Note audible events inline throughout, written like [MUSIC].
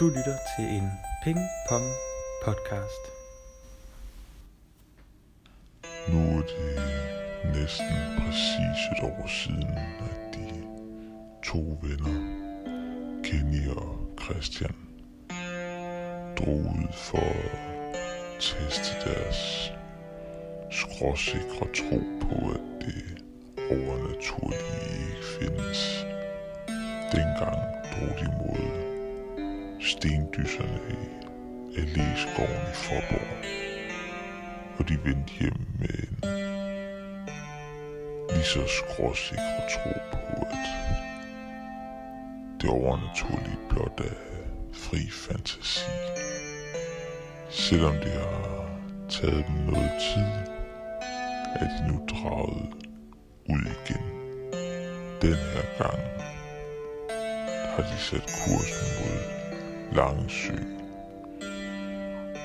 Du lytter til en Ping Pong podcast. Nu er det næsten præcis et år siden, at de to venner, Kenny og Christian, drog ud for at teste deres skråsikre tro på, at det overnaturlige ikke findes. Dengang drog de mod stendyserne i Alléskoven i Forborg, og de vendte hjem med en lige så skråsikre tro på, at det overnaturlige blot er fri fantasi. Selvom det har taget dem noget tid, er de nu draget ud igen. Den her gang har de sat kursen mod Langsø,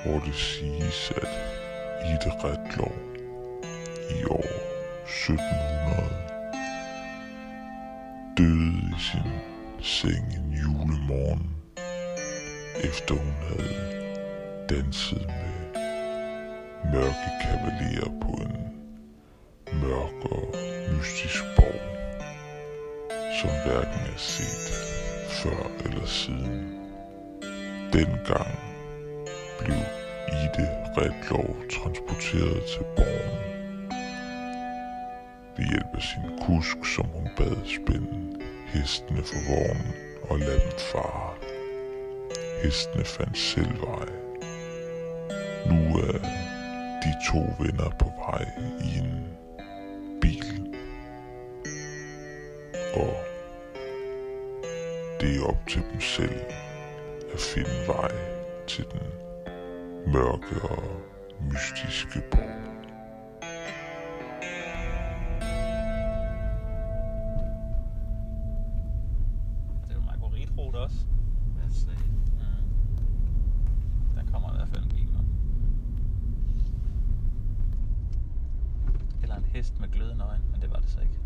hvor det siges, at Ide Retlov i år 1700 døde i sin seng en julemorgen, efter hun havde danset med mørke kavalerer på en mørk og mystisk borg, som hverken er set før eller siden. Dengang blev Ide Redlov transporteret til borgen ved hjælp af sin kusk, som hun bad spænde hestene for vognen og lade dem fare. Hestene fandt selv vej. Nu er de to venner på vej i en bil. Og det er op til dem selv at finde vej til den mørke og mystiske borg. Det er jo margaritrute også. Hvad sagde Mm. Der kommer i hvert fald en bil nu. Eller en hest med glødende øjne, men det var det så ikke.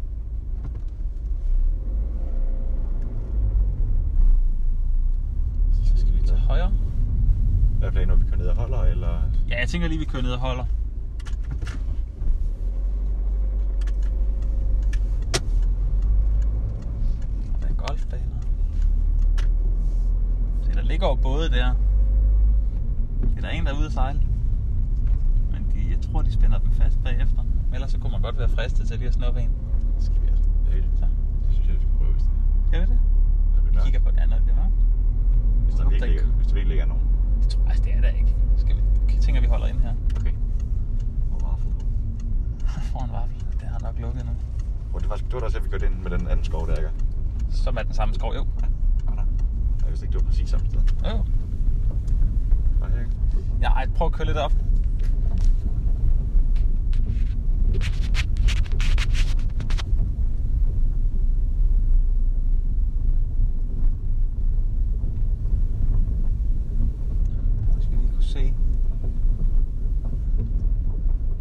Vi til højre. Hvad er planen, når vi kører ned og holder, eller? Ja, jeg tænker lige, vi kører ned og holder. Der er golfbaner. Se, der ligger jo både der. Der er en, der er ude at sejle. Men de, jeg tror, de spænder dem fast bagefter. Men ellers så kunne man godt være fristet til lige at snuppe en. Skal vi altså? Det, Så. det synes jeg, vi skal prøve, hvis det Skal vi det? er. Er vi Vi klar? kigger på det andet, det var. Hvis der Håber, virkelig, der ikke- hvis der virkelig ikke er nogen. Det tror jeg, altså, det er der ikke. Skal vi, jeg tænker, vi holder ind her. Okay. Og vaffel. Foran vaffel. Det har nok lukket nu. Og det var faktisk, det var da også, at vi kørte ind med den anden skov, der ikke. Som er den samme skov, jo. Var der? Jeg vidste ikke, det var præcis samme sted. Jo. Ikke? Ja, ej, prøv at køre lidt op.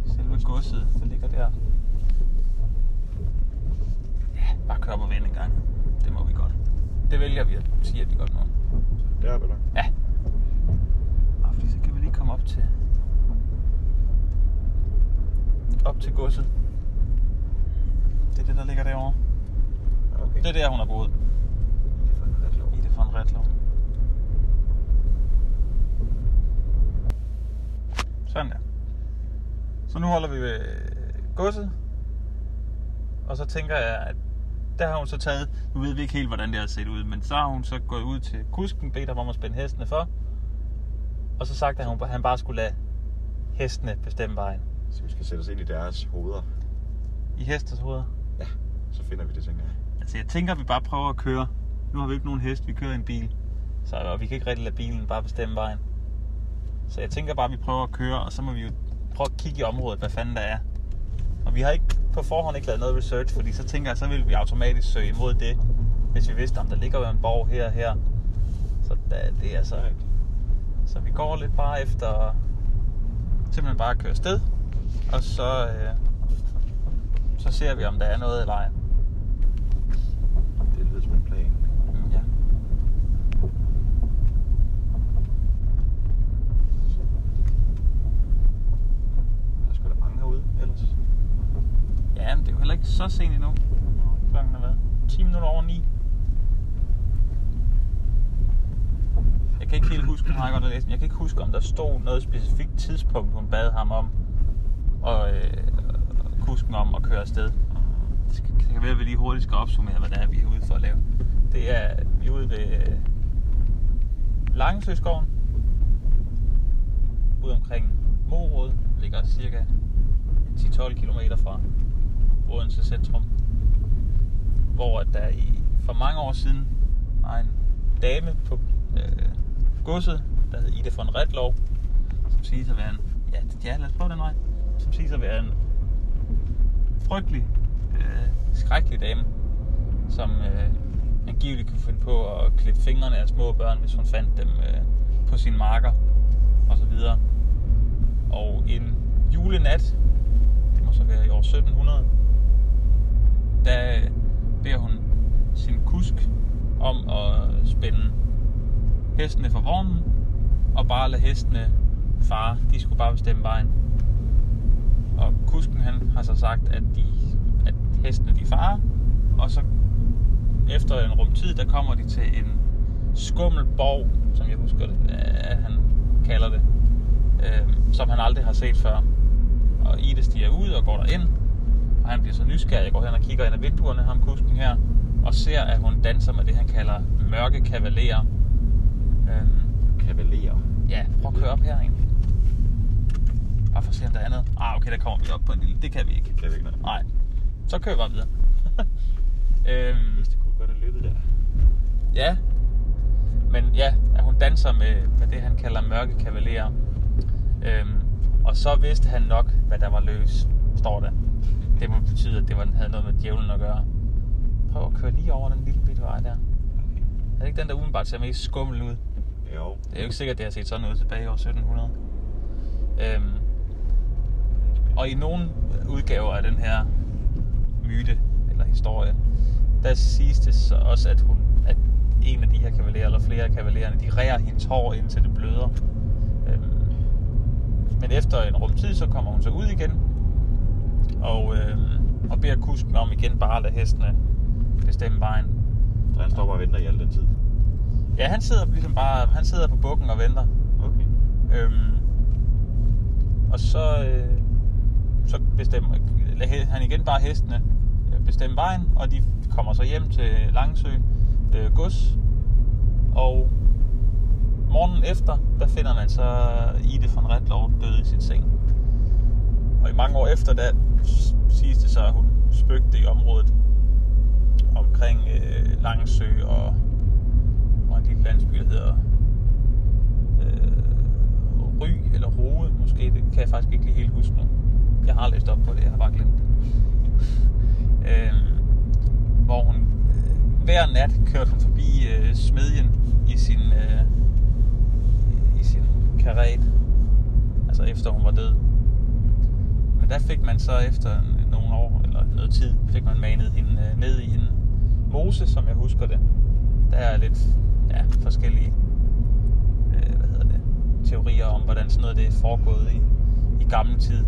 Selve godset, der ligger der. Bare kør op og vende en gang. Det må vi godt. Det vælger vi at sige, at vi godt må. Deroppe, eller? Ja. Og fordi så kan vi lige komme op til op til godset. Det er det, der ligger derovre. Ja, okay. Det er der, hun har boet. Det er fandme ret sjovt. I det von Retlov. Sådan der. Så nu holder vi ved godset. Og så tænker jeg, at der har hun så taget, nu ved vi ikke helt, hvordan det har set ud, men så har hun så gået ud til kusken, bedt ham om at spænde hestene for. Og så sagt, at hun- han bare skulle lade hestene bestemme vejen. Så vi skal sætte os ind i deres hoveder. I hestes hoveder. Ja, så finder vi det, tænker jeg. Altså jeg tænker, at vi bare prøver at køre. Nu har vi ikke nogen hest, vi kører en bil. Så og vi kan ikke rigtig lade bilen bare bestemme vejen. Så jeg tænker bare, at vi prøver at køre, og så må vi jo prøve at kigge i området, hvad fanden der er. Og vi har ikke på forhånd ikke lavet noget research, fordi så tænker jeg, så vil vi automatisk søge imod det, hvis vi vidste, om der ligger jo en borg her og her. Så da, det er så... Så vi går lidt bare efter simpelthen bare at køre sted, og så, øh, så ser vi, om der er noget eller ej. Det lyder som en plan. Mm, Ja så sent endnu. Klokken har været 10 minutter over 9. Jeg kan ikke helt huske, nu jeg godt læst, men jeg kan ikke huske, om der stod noget specifikt tidspunkt, hun bad ham om, og øh, kusken om at køre afsted. Det skal, det kan være, at vi lige hurtigt skal opsummere, hvad det er, vi er ude for at lave. Det er, vi er ude ved øh, Langesøskoven, ude omkring Morod, ligger cirka 10-12 km fra Odense centrum, hvor at der i, for mange år siden var en dame på øh, godset, der hed Ida von Redlov, som siges at være en, ja, ja lad os prøve den vej, som siges at være en frygtelig, øh, skrækkelig dame, som øh, angiveligt kunne finde på at klippe fingrene af små børn, hvis hun fandt dem øh, på sine marker og så videre. Og en julenat, det må så være i år 1700, der beder hun sin kusk om at spænde hestene for vognen, og bare lade hestene fare. De skulle bare bestemme vejen. Og kusken han har så sagt, at, de, at hestene de farer, og så efter en rumtid, der kommer de til en skummel borg, som jeg husker det, at han kalder det, øh, som han aldrig har set før. Og Ida stiger ud og går derind, og han bliver så nysgerrig. Jeg går hen og kigger ind ad vinduerne, ham kusken her, og ser, at hun danser med det, han kalder mørke kavalerer. Øh, Kavalerer. ja, prøv at køre op her egentlig. Bare for at se, om der er noget. Ah, okay, der kommer vi op på en lille. Det kan vi ikke. Kan vi ikke noget? Nej. Så kører vi bare videre. [LAUGHS] øhm, Hvis det kunne godt have løbet der. Ja, men ja, at hun danser med, med det, han kalder mørke kavalerer. Øhm, og så vidste han nok, hvad der var løs, står der. Det må betyde, at det var, havde noget med djævlen at gøre. Prøv at køre lige over den lille bitte vej der. Okay. Er det ikke den, der udenbart ser mest skummel ud? Jo. Det er jo ikke sikkert, det har set sådan ud tilbage i år 1700. Øhm, og i nogle udgaver af den her myte, eller historie, der siges det så også, at, hun, at en af de her kavalerer, eller flere af kavalererne, de rærer hendes hår, indtil det bløder. Øhm, men efter en rum tid, så kommer hun så ud igen, og, øhm, og beder kusken om igen bare at lade hestene bestemme vejen. Så han står bare og venter i al den tid. Ja, han sidder ligesom bare, han sidder på bukken og venter. Okay. Øhm, og så, øh, så bestemmer han igen bare hestene øh, bestemme vejen, og de kommer så hjem til Langsø øh, gods. Og morgenen efter, der finder man så Ide von Redlov død i sin seng. Og i mange år efter, der siges det så, at hun spøgte i området omkring øh, Langsø og, og en lille landsby, der hedder øh, Ry eller Rode måske. Det kan jeg faktisk ikke lige helt huske nu. Jeg har læst op på det, jeg har bare glemt det. [LAUGHS] øh, hvor hun øh, hver nat kørte hun forbi øh, smedjen i sin, øh, i sin karet. Altså efter hun var død. Men der fik man så efter nogle år, eller noget tid, fik man manet hende øh, ned i en mose, som jeg husker det. Der er lidt ja, forskellige øh, hvad hedder det, teorier om, hvordan sådan noget det er foregået i, i gammel tid.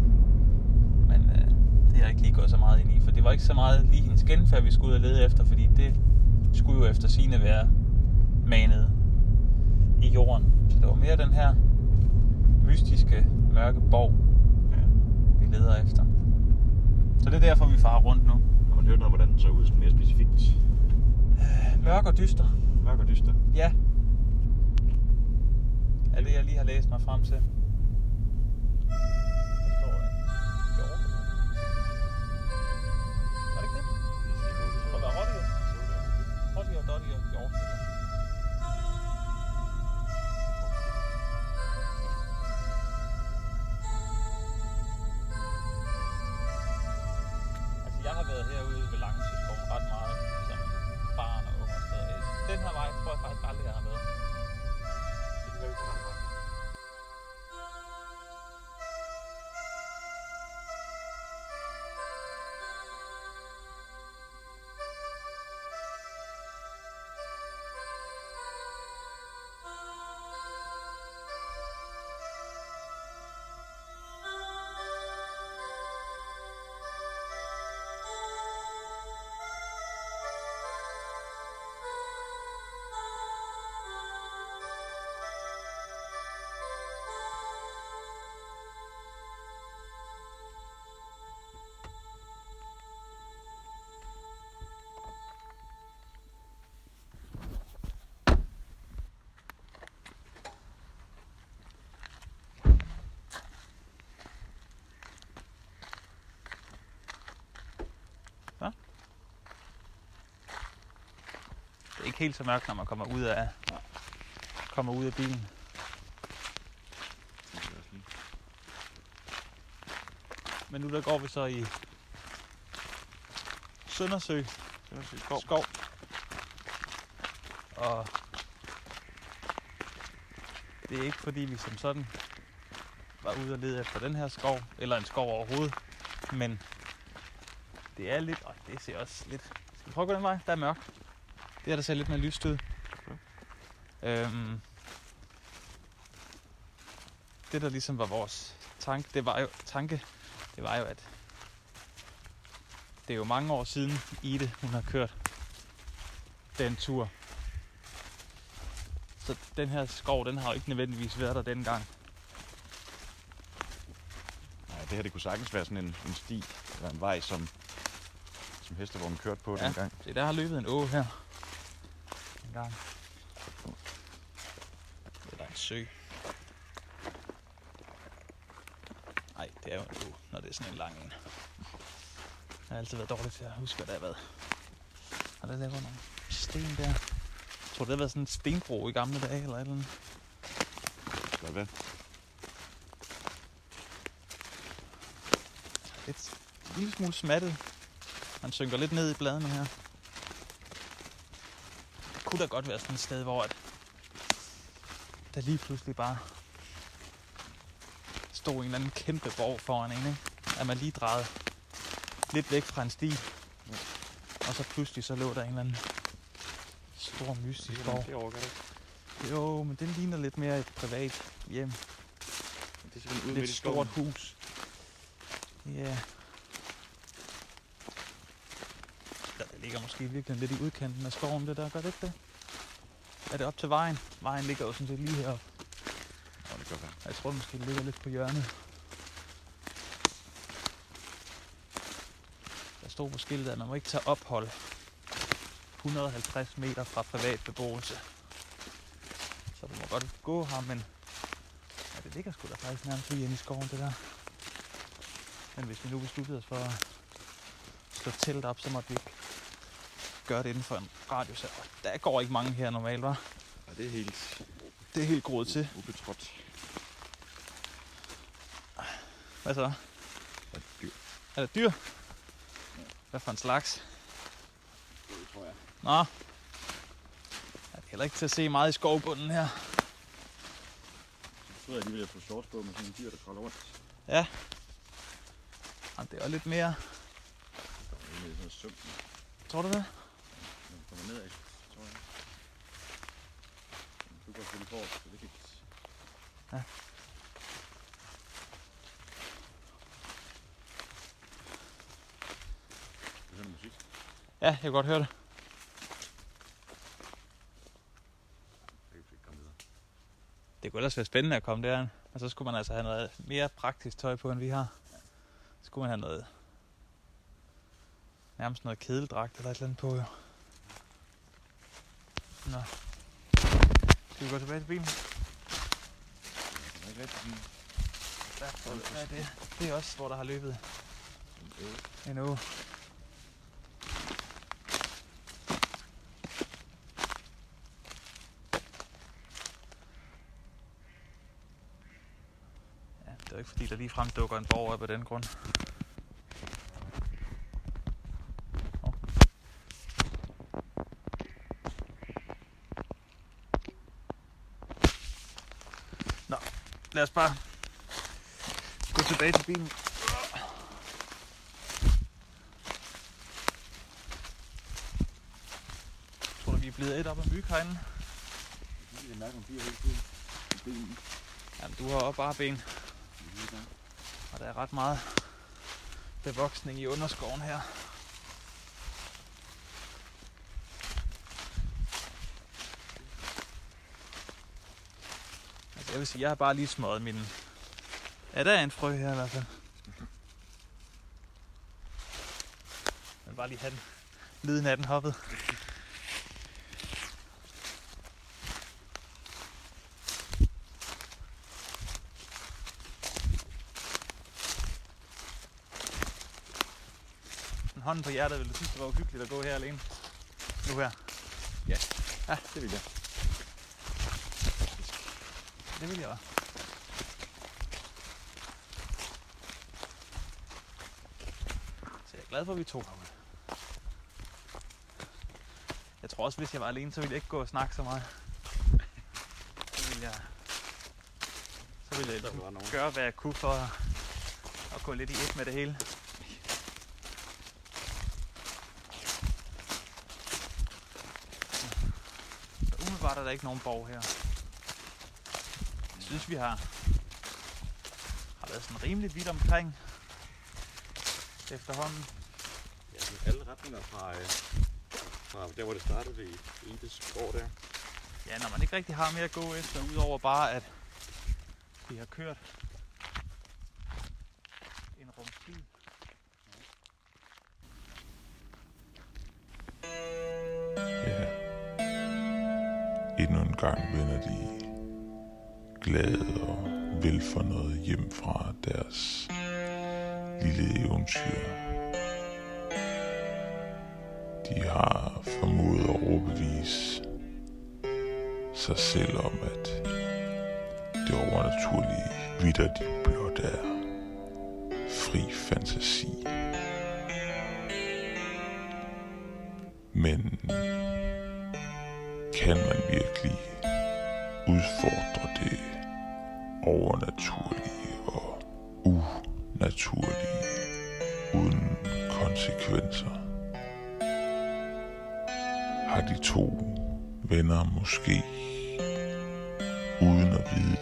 Men øh, det har jeg ikke lige gået så meget ind i, for det var ikke så meget lige hendes genfærd, vi skulle ud og lede efter, fordi det skulle jo efter sine være manet i jorden. Så det var mere den her mystiske, mørke borg, leder efter. Så det er derfor, vi farer rundt nu. Har man hørt noget, hvordan den så ud mere specifikt? Mørk og dyster. Mørk og dyster. Ja. Er det, jeg lige har læst mig frem til. Ikke helt så mørkt, når man kommer ud af, kommer ud af bilen. Men nu der går vi så i Søndersø sygt skov. skov. Og det er ikke fordi vi som sådan var ude og lede efter den her skov, eller en skov overhovedet, men det er lidt, og det ser også lidt, skal vi prøve at gå den vej? Der er mørkt. Det er der ser lidt mere lyst ud. Øhm, det der ligesom var vores tanke, det var jo, tanke, det var jo, at det er jo mange år siden Ide, hun har kørt den tur. Så den her skov, den har jo ikke nødvendigvis været der dengang. Nej, det her det kunne sagtens være sådan en, en sti eller en vej, som, som hestevognen kørte på Ja. dengang. Se, der har løbet en å her. Gang. Eller en sø. Nej, det er jo en å, når det er sådan en lang en. Jeg har altid været dårlig til at huske, hvad der har været. Og der laver nogle sten der. Jeg tror, det har været sådan en stenbro i gamle dage, eller et eller andet. Skal være. lidt, en lille smule smattet. Han synker lidt ned i bladene her. Kunne da godt være sådan et sted, hvor at der lige pludselig bare stod en eller anden kæmpe borg foran en, ikke? At man lige drejede lidt væk fra en sti. Og så pludselig så lå der en eller anden stor mystisk borg. Det overgår det. Jo, men den ligner lidt mere et privat hjem. Det er Lidt i stort hus. Ja. Der, ligger måske virkelig lidt i udkanten af skoven, det der. Gør det ikke det? Er det op til vejen? Vejen ligger jo sådan set lige heroppe. Nå, det kan være. Jeg tror det måske, det ligger lidt på hjørnet. Der stod på skiltet, at man må ikke tage ophold 150 meter fra privat beboelse. Så du må godt gå her, men ja, det ligger sgu da faktisk nærmest lige inde i skoven, det der. Men hvis vi nu besluttede os for at slå telt op, så måtte vi ikke gøre det inden for en radius. og Der går ikke mange her normalt, var. Ja, det er helt Det er helt groet til. ubetrådt. Hvad så? Ja, dyr. Er det dyr? Hvad for en slags? Det tror jeg. Nå. Ja, det er heller ikke til at se meget i skovbunden her. Jeg troede alligevel, at jeg få shorts på med sådan en dyr, der kravler rundt. Jamen, det er jo lidt mere... Var egentlig sådan noget sumt, Tror du det? Kommer nedad, tror jeg. Du går selvfølgelig forrest, så det er helt... Ja. Du hører noget musik. Ja, jeg kan godt høre det. Det kan kunne ellers være spændende at komme derind. Og så skulle man altså have noget mere praktisk tøj på, end vi har. Så skulle man have noget... Nærmest noget kedeldragt eller et eller andet på, jo. Nå. Skal vi gå tilbage til bilen? Det er ikke rigtig bilen. Der, er det? Det er også, hvor der har løbet en uge. en uge. Ja, det er ikke fordi, der lige frem dukker en borg op af den grund. Hov. Nå, lad os bare gå tilbage til bilen. Tror du, vi er blevet et op af myg herinde? Det er mærke om bier hele tiden. Jamen, du har også bare ben, og der er ret meget bevoksning i underskoven her. Jeg vil sige, jeg har bare lige smøget min... Ja, der er en frø her i hvert fald. Jeg vil bare lige have den. Lyden af den hoppet. En hånd på hjertet, vil du synes, det var uhyggeligt at gå her alene? Nu her. Ja. Ja, det vil jeg. Det vil jeg også. Så jeg er glad for, at vi tog herude. Jeg tror også, hvis jeg var alene, så ville jeg ikke gå og snakke så meget. Så ville jeg, så ville jeg nogen. gøre, hvad jeg kunne for at, at gå lidt i et med det hele. Så umiddelbart er der ikke nogen borg her. Jeg synes, vi har, har været sådan rimelig vidt omkring efterhånden. Ja, sådan alle retninger fra, øh, fra der, hvor det startede ved Indes gård der. Ja, når man ikke rigtig har mere at gå efter, udover bare at vi har kørt en rumsbil. Ja. Endnu en gang vender de glade og velfornøjet hjem fra deres lille eventyr. De har formået at overbevise sig selv om, at det overnaturlige vidderligt blot er fri fantasi. Men kan man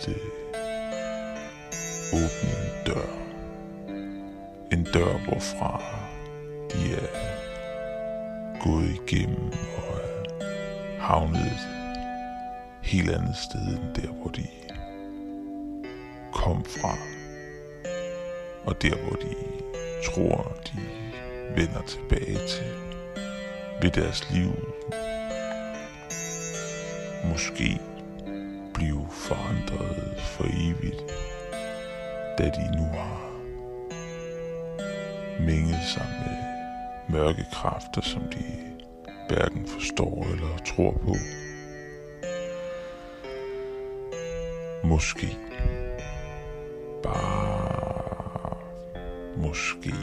til åbne en dør? En dør, hvorfra de er gået igennem og er havnet et helt andet sted end der, hvor de kom fra. Og der, hvor de tror, de vender tilbage til. ved deres liv måske blive forandret for evigt, da de nu har minget sig med mørke kræfter, som de hverken forstår eller tror på. Måske. Bare måske.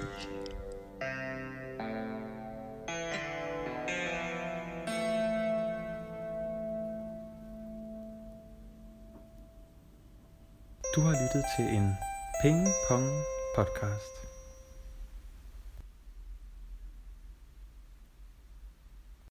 Du har lyttet til en Ping Pong podcast.